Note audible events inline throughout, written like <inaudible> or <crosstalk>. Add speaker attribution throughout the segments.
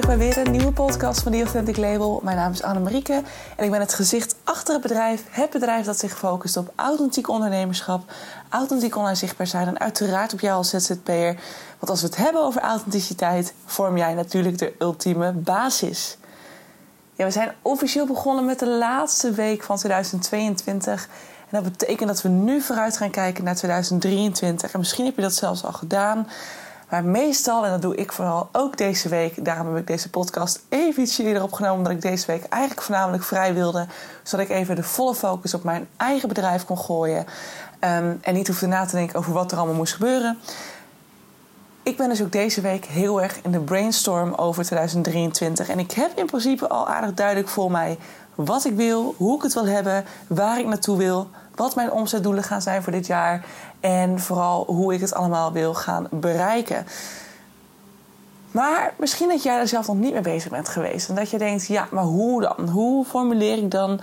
Speaker 1: terug bij weer een nieuwe podcast van The Authentic Label. Mijn naam is Annemarieke en ik ben het gezicht achter het bedrijf. Het bedrijf dat zich focust op authentiek ondernemerschap, authentiek online zichtbaar zijn en uiteraard op jou als ZZP'er. Want als we het hebben over authenticiteit, vorm jij natuurlijk de ultieme basis. Ja, we zijn officieel begonnen met de laatste week van 2022. En dat betekent dat we nu vooruit gaan kijken naar 2023. En misschien heb je dat zelfs al gedaan. Maar meestal, en dat doe ik vooral ook deze week, daarom heb ik deze podcast even iets eerder opgenomen, omdat ik deze week eigenlijk voornamelijk vrij wilde, zodat ik even de volle focus op mijn eigen bedrijf kon gooien um, en niet hoefde na te denken over wat er allemaal moest gebeuren. Ik ben dus ook deze week heel erg in de brainstorm over 2023 en ik heb in principe al aardig duidelijk voor mij wat ik wil, hoe ik het wil hebben, waar ik naartoe wil, wat mijn omzetdoelen gaan zijn voor dit jaar en vooral hoe ik het allemaal wil gaan bereiken. Maar misschien dat jij er zelf nog niet mee bezig bent geweest. En dat je denkt, ja, maar hoe dan? Hoe formuleer ik dan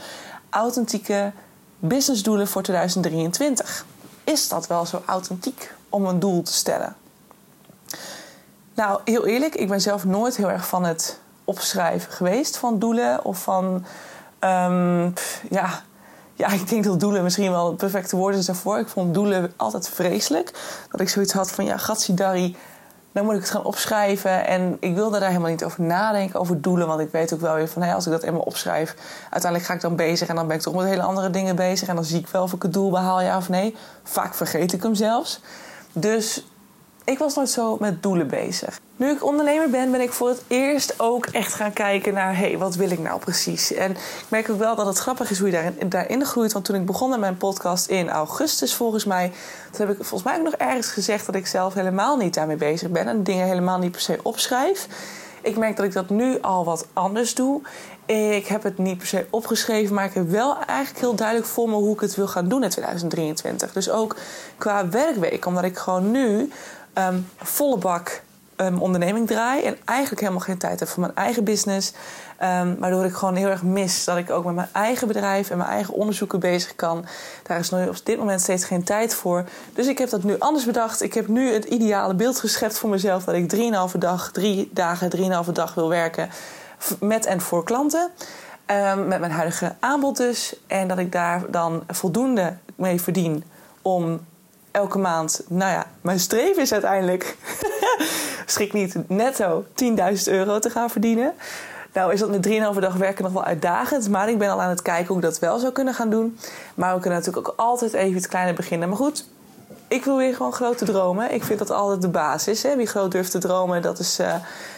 Speaker 1: authentieke businessdoelen voor 2023? Is dat wel zo authentiek om een doel te stellen? Nou, heel eerlijk, ik ben zelf nooit heel erg van het opschrijven geweest van doelen of van um, ja, ja, ik denk dat doelen misschien wel het perfecte woord is daarvoor. Ik vond doelen altijd vreselijk. Dat ik zoiets had van, ja, gatsidari, dan moet ik het gaan opschrijven. En ik wilde daar helemaal niet over nadenken, over doelen. Want ik weet ook wel weer van, hey, als ik dat eenmaal opschrijf... uiteindelijk ga ik dan bezig en dan ben ik toch met hele andere dingen bezig. En dan zie ik wel of ik het doel behaal, ja of nee. Vaak vergeet ik hem zelfs. Dus ik was nooit zo met doelen bezig. Nu ik ondernemer ben, ben ik voor het eerst ook echt gaan kijken naar... hé, hey, wat wil ik nou precies? En ik merk ook wel dat het grappig is hoe je daarin, daarin groeit. Want toen ik begon met mijn podcast in augustus volgens mij... toen heb ik volgens mij ook nog ergens gezegd... dat ik zelf helemaal niet daarmee bezig ben... en dingen helemaal niet per se opschrijf. Ik merk dat ik dat nu al wat anders doe. Ik heb het niet per se opgeschreven, maar ik heb wel eigenlijk heel duidelijk voor me hoe ik het wil gaan doen in 2023. Dus ook qua werkweek, omdat ik gewoon nu um, volle bak um, onderneming draai. En eigenlijk helemaal geen tijd heb voor mijn eigen business. Um, waardoor ik gewoon heel erg mis dat ik ook met mijn eigen bedrijf en mijn eigen onderzoeken bezig kan. Daar is nu op dit moment steeds geen tijd voor. Dus ik heb dat nu anders bedacht. Ik heb nu het ideale beeld geschept voor mezelf dat ik 3,5 dag, drie dagen, 3,5 dag wil werken met en voor klanten. Met mijn huidige aanbod dus. En dat ik daar dan voldoende mee verdien om elke maand, nou ja, mijn streven is uiteindelijk, <laughs> schrik niet, netto 10.000 euro te gaan verdienen. Nou is dat met 3,5 dag werken nog wel uitdagend. Maar ik ben al aan het kijken hoe ik dat wel zou kunnen gaan doen. Maar we kunnen natuurlijk ook altijd even het kleine beginnen. Maar goed, ik wil weer gewoon grote dromen. Ik vind dat altijd de basis. Hè? Wie groot durft te dromen, dat is, uh,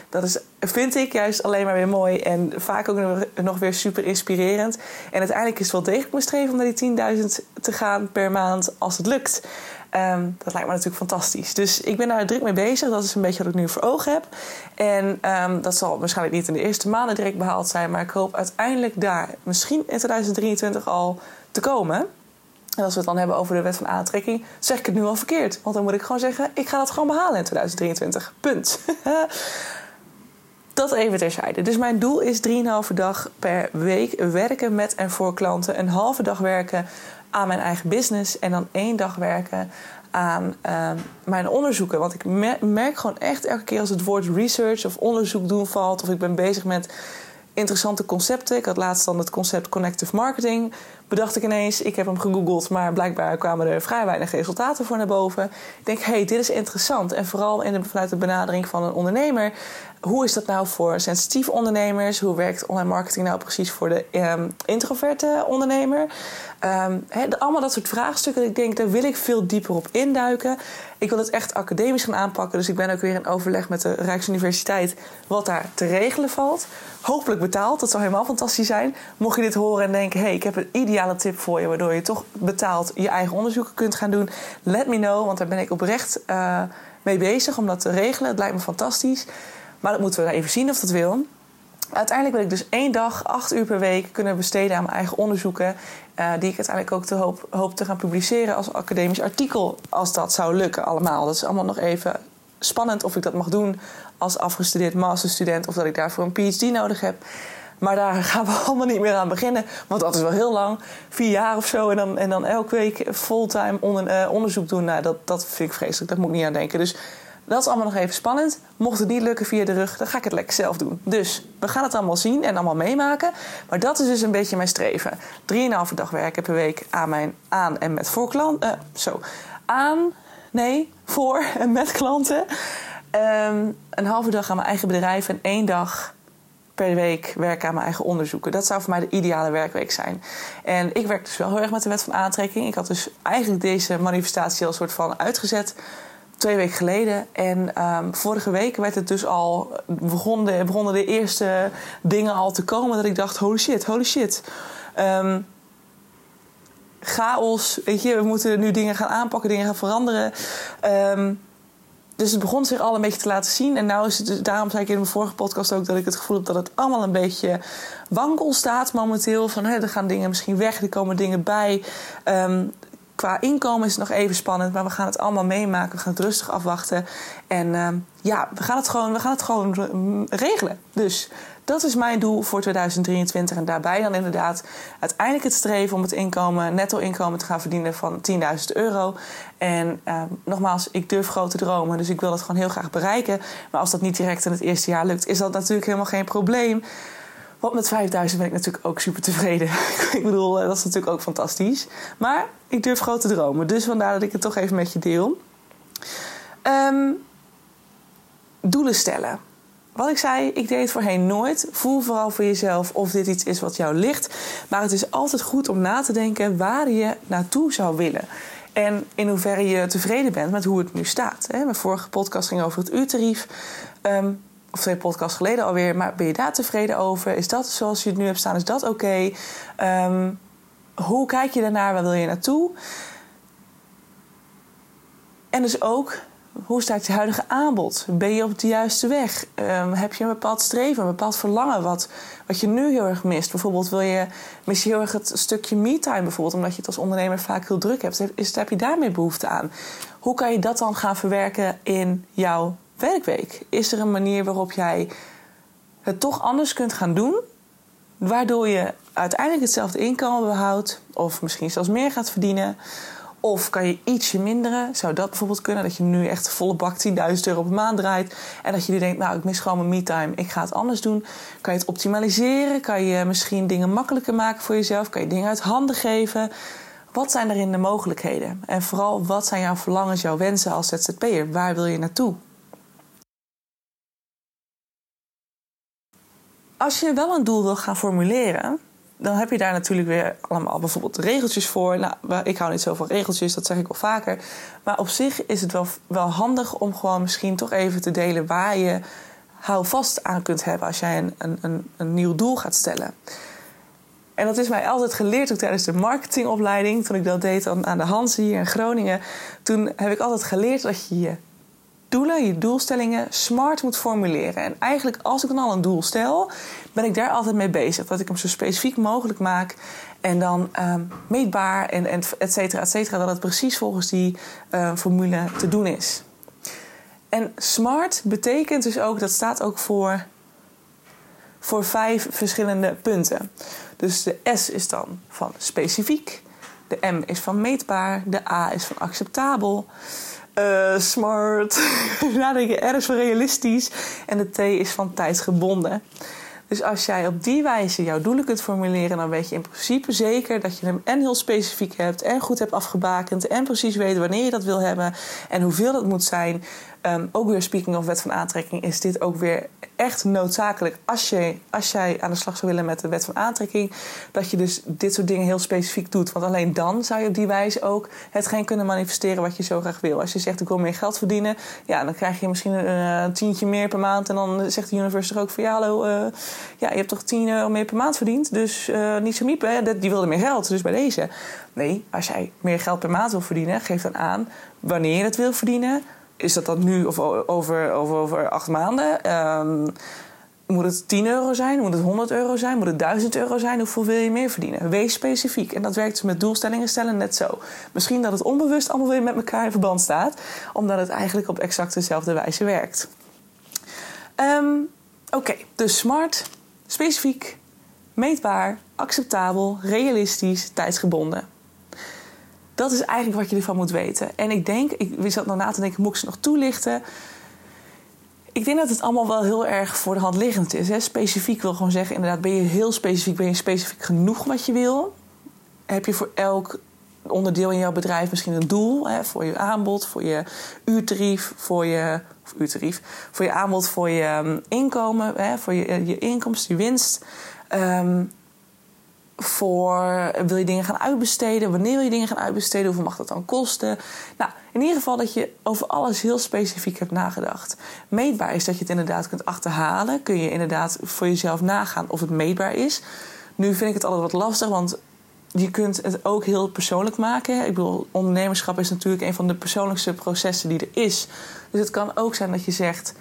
Speaker 1: dat is, vind ik juist alleen maar weer mooi. En vaak ook nog weer super inspirerend. En uiteindelijk is het wel degelijk mijn streven om naar die 10.000 te gaan per maand als het lukt. Um, dat lijkt me natuurlijk fantastisch. Dus ik ben daar druk mee bezig. Dat is een beetje wat ik nu voor ogen heb. En um, dat zal waarschijnlijk niet in de eerste maanden direct behaald zijn. Maar ik hoop uiteindelijk daar misschien in 2023 al te komen. En als we het dan hebben over de wet van aantrekking, zeg ik het nu al verkeerd. Want dan moet ik gewoon zeggen: ik ga dat gewoon behalen in 2023. Punt. <laughs> Dat even terzijde. Dus mijn doel is 3,5 dag per week werken met en voor klanten. Een halve dag werken aan mijn eigen business en dan één dag werken aan uh, mijn onderzoeken. Want ik merk gewoon echt elke keer als het woord research of onderzoek doen valt, of ik ben bezig met interessante concepten. Ik had laatst dan het concept connective marketing. Bedacht ik ineens, ik heb hem gegoogeld, maar blijkbaar kwamen er vrij weinig resultaten voor naar boven. Ik denk, hé, hey, dit is interessant. En vooral in de, vanuit de benadering van een ondernemer hoe is dat nou voor sensitieve ondernemers? Hoe werkt online marketing nou precies voor de um, introverte ondernemer? Um, allemaal dat soort vraagstukken. Ik denk, daar wil ik veel dieper op induiken. Ik wil het echt academisch gaan aanpakken. Dus ik ben ook weer in overleg met de Rijksuniversiteit wat daar te regelen valt. Hopelijk betaald. Dat zou helemaal fantastisch zijn. Mocht je dit horen en denken, hey, ik heb een ideale tip voor je... waardoor je toch betaald je eigen onderzoeken kunt gaan doen. Let me know, want daar ben ik oprecht uh, mee bezig om dat te regelen. Het lijkt me fantastisch. Maar dat moeten we even zien of dat wil. Uiteindelijk wil ik dus één dag, acht uur per week kunnen besteden aan mijn eigen onderzoeken. Uh, die ik uiteindelijk ook te hoop, hoop te gaan publiceren als academisch artikel. Als dat zou lukken allemaal. Dat is allemaal nog even spannend of ik dat mag doen als afgestudeerd masterstudent. Of dat ik daarvoor een PhD nodig heb. Maar daar <laughs> gaan we allemaal niet meer aan beginnen. Want dat is wel heel lang. Vier jaar of zo. En dan, en dan elke week fulltime onder, uh, onderzoek doen. Nou, dat, dat vind ik vreselijk. Daar moet ik niet aan denken. Dus Dat is allemaal nog even spannend. Mocht het niet lukken via de rug, dan ga ik het lekker zelf doen. Dus we gaan het allemaal zien en allemaal meemaken. Maar dat is dus een beetje mijn streven. Drieënhalve dag werken per week aan, mijn, aan en met voor klanten. Uh, zo. Aan, nee, voor en met klanten. Um, een halve dag aan mijn eigen bedrijf en één dag per week werken aan mijn eigen onderzoeken. Dat zou voor mij de ideale werkweek zijn. En ik werk dus wel heel erg met de wet van aantrekking. Ik had dus eigenlijk deze manifestatie al soort van uitgezet twee weken geleden. En um, vorige week werd het dus al. Begonnen, begonnen de eerste dingen al te komen. Dat ik dacht: holy shit, holy shit. Um, chaos. Weet je, we moeten nu dingen gaan aanpakken, dingen gaan veranderen. Um, dus het begon zich al een beetje te laten zien. En nou is het, dus, daarom zei ik in mijn vorige podcast ook dat ik het gevoel heb dat het allemaal een beetje wankel staat momenteel. Van hè, er gaan dingen misschien weg, er komen dingen bij. Um, qua inkomen is het nog even spannend, maar we gaan het allemaal meemaken. We gaan het rustig afwachten. En uh, ja, we gaan het gewoon, we gaan het gewoon regelen. Dus dat is mijn doel voor 2023. En daarbij dan inderdaad uiteindelijk het streven om het inkomen, netto inkomen te gaan verdienen van 10.000 euro. En uh, nogmaals, ik durf grote dromen, dus ik wil dat gewoon heel graag bereiken. Maar als dat niet direct in het eerste jaar lukt, is dat natuurlijk helemaal geen probleem. Want met 5000 ben ik natuurlijk ook super tevreden. <laughs> ik bedoel, eh, dat is natuurlijk ook fantastisch. Maar ik durf grote dromen. Dus vandaar dat ik het toch even met je deel. Um, doelen stellen. Wat ik zei, ik deed het voorheen nooit. Voel vooral voor jezelf of dit iets is wat jou ligt. Maar het is altijd goed om na te denken waar je naartoe zou willen. En in hoeverre je tevreden bent met hoe het nu staat. Mijn vorige podcast ging over het uurtarief. Um, of twee podcasts geleden alweer. Maar ben je daar tevreden over? Is dat zoals je het nu hebt staan? Is dat oké? Um, hoe kijk je daarnaar? Waar wil je naartoe? En dus ook, hoe staat je huidige aanbod? Ben je op de juiste weg? Um, heb je een bepaald streven, een bepaald verlangen wat, wat je nu heel erg mist? Bijvoorbeeld wil je, mis je heel erg het stukje me-time bijvoorbeeld... omdat je het als ondernemer vaak heel druk hebt. Is, heb je daarmee behoefte aan? Hoe kan je dat dan gaan verwerken in jouw werkweek? Is er een manier waarop jij het toch anders kunt gaan doen, waardoor je uiteindelijk hetzelfde inkomen behoudt, of misschien zelfs meer gaat verdienen? Of kan je ietsje minderen? Zou dat bijvoorbeeld kunnen? Dat je nu echt volle bak 10.000 euro per maand draait. En dat je nu denkt, nou, ik mis gewoon mijn me-time. Ik ga het anders doen. Kan je het optimaliseren? Kan je misschien dingen makkelijker maken voor jezelf? Kan je dingen uit handen geven? Wat zijn in de mogelijkheden? En vooral, wat zijn jouw verlangens, jouw wensen als ZZP'er? Waar wil je naartoe? Als je wel een doel wil gaan formuleren, dan heb je daar natuurlijk weer allemaal bijvoorbeeld regeltjes voor. Nou, ik hou niet zo regeltjes, dat zeg ik wel vaker. Maar op zich is het wel, wel handig om gewoon misschien toch even te delen waar je houvast aan kunt hebben als jij een, een, een, nieuw doel gaat stellen. En dat is mij altijd geleerd ook tijdens de marketingopleiding. Toen ik dat deed aan de Hans hier in Groningen. Toen heb ik altijd geleerd dat je je doelen, je doelstellingen smart moet formuleren. En eigenlijk als ik dan al een doel stel, ben ik daar altijd mee bezig. Dat ik hem zo specifiek mogelijk maak en dan um, meetbaar en, en et cetera, et cetera. Dat het precies volgens die uh, formule te doen is. En smart betekent dus ook, dat staat ook voor, voor vijf verschillende punten. Dus de S is dan van specifiek. De M is van meetbaar. De A is van acceptabel. Uh, smart. <laughs> Nadenken, R is van realistisch. En de T is van tijdsgebonden. Dus als jij op die wijze jouw doelen kunt formuleren, dan weet je in principe zeker dat je hem en heel specifiek hebt en goed hebt afgebakend en precies weet wanneer je dat wil hebben en hoeveel dat moet zijn. Um, ook weer speaking of wet van aantrekking is dit ook weer echt noodzakelijk als, je, als jij aan de slag zou willen met de wet van aantrekking. Dat je dus dit soort dingen heel specifiek doet. Want alleen dan zou je op die wijze ook hetgeen kunnen manifesteren wat je zo graag wil. Als je zegt ik wil meer geld verdienen, ja, dan krijg je misschien een, uh, tientje meer per maand. En dan zegt de universe er ook van ja, hallo, uh, ja, je hebt toch 10 euro meer per maand verdiend. Dus uh, niet zo miepen, die wilde meer geld. Dus bij deze. Nee, als jij meer geld per maand wil verdienen, geef dan aan wanneer je het wil verdienen is dat dan nu of over, over, over acht maanden? Um, moet het 10 euro zijn? Moet het 100 euro zijn? Moet het 1000 euro zijn? Hoeveel wil je meer verdienen? Wees specifiek. En dat werkt met doelstellingen stellen net zo. Misschien dat het onbewust allemaal weer met elkaar in verband staat, omdat het eigenlijk op exact dezelfde wijze werkt. Um, Oké, dus smart, specifiek, meetbaar, acceptabel, realistisch, tijdsgebonden. Dat is eigenlijk wat je ervan moet weten. En ik denk, ik zat nog na te denken, moet ik ze nog toelichten? ik denk dat het allemaal wel heel erg voor de hand liggend is. Hè? Specifiek wil gewoon zeggen, inderdaad, ben je heel specifiek, ben je specifiek genoeg wat je wil? Heb je voor elk onderdeel in jouw bedrijf misschien een doel hè, voor je aanbod, voor je uurtarief, voor je, uurtarief, voor je aanbod, voor je um, inkomen, hè, voor je, je inkomsten, je winst. Um, voor wil je dingen gaan uitbesteden? Wanneer wil je dingen gaan uitbesteden? Hoeveel mag dat dan kosten? Nou, in ieder geval dat je over alles heel specifiek hebt nagedacht. Meetbaar is dat je het inderdaad kunt achterhalen. Kun je inderdaad voor jezelf nagaan of het meetbaar is. Nu vind ik het altijd wat lastig, want je kunt het ook heel persoonlijk maken. Ik bedoel, ondernemerschap is natuurlijk een van de persoonlijkste processen die er is. Dus het kan ook zijn dat je zegt: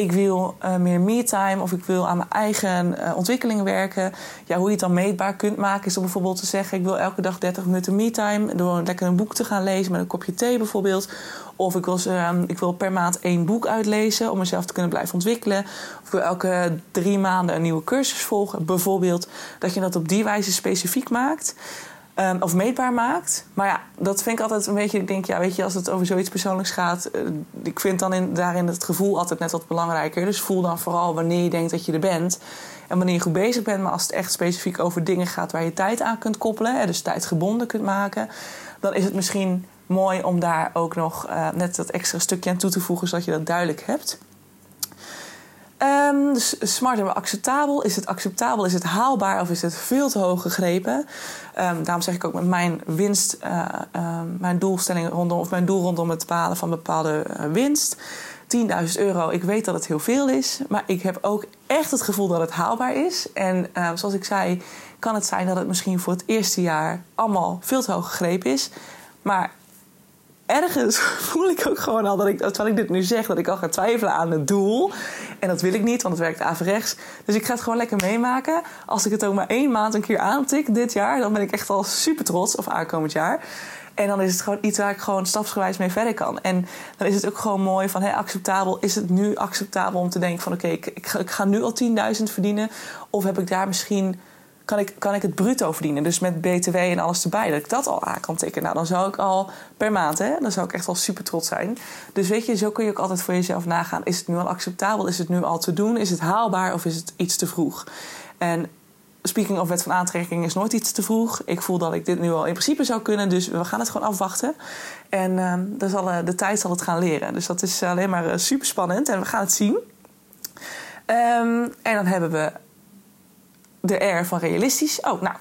Speaker 1: ik wil uh, meer me-time of ik wil aan mijn eigen uh, ontwikkeling werken. Ja, hoe je het dan meetbaar kunt maken, is om bijvoorbeeld te zeggen: ik wil elke dag 30 minuten me-time door lekker een boek te gaan lezen met een kopje thee bijvoorbeeld. Of ik wil, uh, ik wil per maand één boek uitlezen om mezelf te kunnen blijven ontwikkelen. Of ik wil elke drie maanden een nieuwe cursus volgen, bijvoorbeeld. Dat je dat op die wijze specifiek maakt. Um, of meetbaar maakt. Maar ja, dat vind ik altijd een beetje. Ik denk, ja, weet je, als het over zoiets persoonlijks gaat. Uh, ik vind dan in, daarin het gevoel altijd net wat belangrijker. Dus voel dan vooral wanneer je denkt dat je er bent. En wanneer je goed bezig bent. Maar als het echt specifiek over dingen gaat waar je tijd aan kunt koppelen. Hè, dus tijdgebonden kunt maken. Dan is het misschien mooi om daar ook nog uh, net dat extra stukje aan toe te voegen. Zodat je dat duidelijk hebt. Um, dus smart en acceptabel. Is het acceptabel? Is het haalbaar? Of is het veel te hoog gegrepen? Um, daarom zeg ik ook met mijn winst, uh, uh, mijn doelstelling rondom, of mijn doel rondom het behalen van bepaalde uh, winst. 10.000 euro. Ik weet dat het heel veel is, maar ik heb ook echt het gevoel dat het haalbaar is. En ehm, zoals ik zei, kan het zijn dat het misschien voor het eerste jaar allemaal veel te hoog gegrepen is. Maar ergens <laughs> voel ik ook gewoon al dat ik, terwijl ik dit nu zeg, dat ik al ga twijfelen aan het doel. En dat wil ik niet, want het werkt averechts. Dus ik ga het gewoon lekker meemaken. Als ik het ook maar één maand een keer aantik dit jaar, dan ben ik echt al super trots, of aankomend jaar. En dan is het gewoon iets waar ik gewoon stapsgewijs mee verder kan. En dan is het ook gewoon mooi van, hé, acceptabel. Is het nu acceptabel om te denken van, oké, ik, ik, ga nu al 10.000 verdienen? Of heb ik daar misschien kan ik, kan ik het bruto verdienen. Dus met BTW en alles erbij. Dat ik dat al aan kan tikken. Nou, dan zou ik al per maand, hè, dan zou ik echt wel super trots zijn. Dus weet je, zo kun je ook altijd voor jezelf nagaan. Is het nu al acceptabel? Is het nu al te doen? Is het haalbaar of is het iets te vroeg? En speaking of wet van aantrekking is nooit iets te vroeg. Ik voel dat ik dit nu al in principe zou kunnen. Dus we gaan het gewoon afwachten. En uh, zal, uh, de tijd zal het gaan leren. Dus dat is alleen maar uh, super spannend. En we gaan het zien. Um, en dan hebben we de R van realistisch. Oh, nou,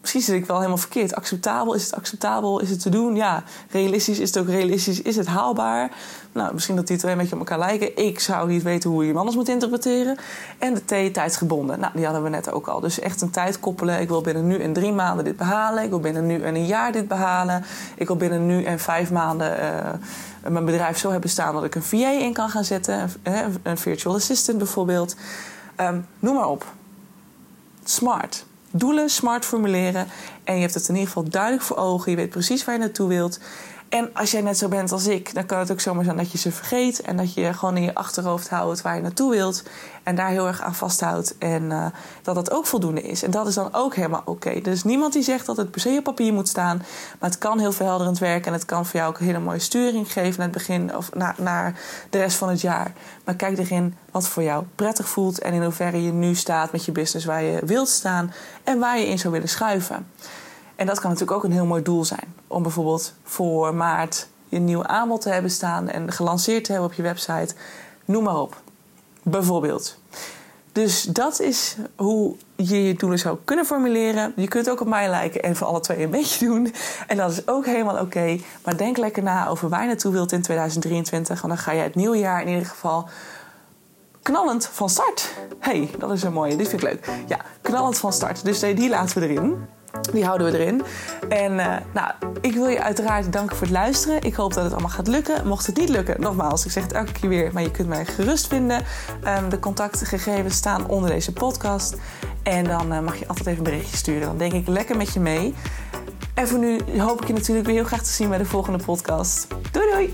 Speaker 1: misschien zit ik wel helemaal verkeerd. Acceptabel, is het acceptabel? Is het te doen? Ja, realistisch, is het ook realistisch? Is het haalbaar? Nou, misschien dat die twee een beetje op elkaar lijken. Ik zou niet weten hoe je hem anders moet interpreteren. En de T, tijdsgebonden. Nou, die hadden we net ook al. Dus echt een tijd koppelen. Ik wil binnen nu en drie maanden dit behalen. Ik wil binnen nu en een jaar dit behalen. Ik wil binnen nu en vijf maanden... Uh, mijn bedrijf zo hebben staan dat ik een VA in kan gaan zetten. Een virtual assistant bijvoorbeeld. Um, noem maar op smart. Doelen smart formuleren. En je hebt het in ieder geval duidelijk voor ogen. Je weet precies waar je naartoe wilt. En als jij net zo bent als ik, dan kan het ook zomaar zijn dat je ze vergeet. En dat je gewoon in je achterhoofd houdt waar je naartoe wilt. En daar heel erg aan vasthoudt. En uh, dat dat ook voldoende is. En dat is dan ook helemaal oké. Is niemand die zegt dat het per se op papier moet staan. Maar het kan heel verhelderend werken. En het kan voor jou ook een hele mooie sturing geven naar het begin of na, naar de rest van het jaar. Maar kijk erin wat voor jou prettig voelt. En in hoeverre je nu staat met je business waar je wilt staan. En waar je in zou willen schuiven. En dat kan natuurlijk ook een heel mooi doel zijn. Om bijvoorbeeld voor maart je nieuw aanbod te hebben staan en gelanceerd te hebben op je website. Noem maar op. Bijvoorbeeld. Dus dat is hoe je je doelen zou kunnen formuleren. Je kunt ook op mij lijken en voor alle twee een beetje doen. En dat is ook helemaal oké. Maar denk lekker na over waar je naartoe wilt in 2023. Want dan ga je het nieuwe jaar in ieder geval knallend van start. hey, dat is een mooie. Dit vind ik leuk. Ja, knallend van start. Dus die laten we erin. Die houden we erin. En uh, nou, ik wil je uiteraard danken voor het luisteren. Ik hoop dat het allemaal gaat lukken. Mocht het niet lukken, nogmaals, ik zeg het elke keer weer, maar je kunt mij gerust vinden. Um, de contactgegevens staan onder deze podcast. En dan uh, mag je altijd even een berichtje sturen. Dan denk ik lekker met je mee. En voor nu hoop ik je natuurlijk weer heel graag te zien bij de volgende podcast. Doei doei!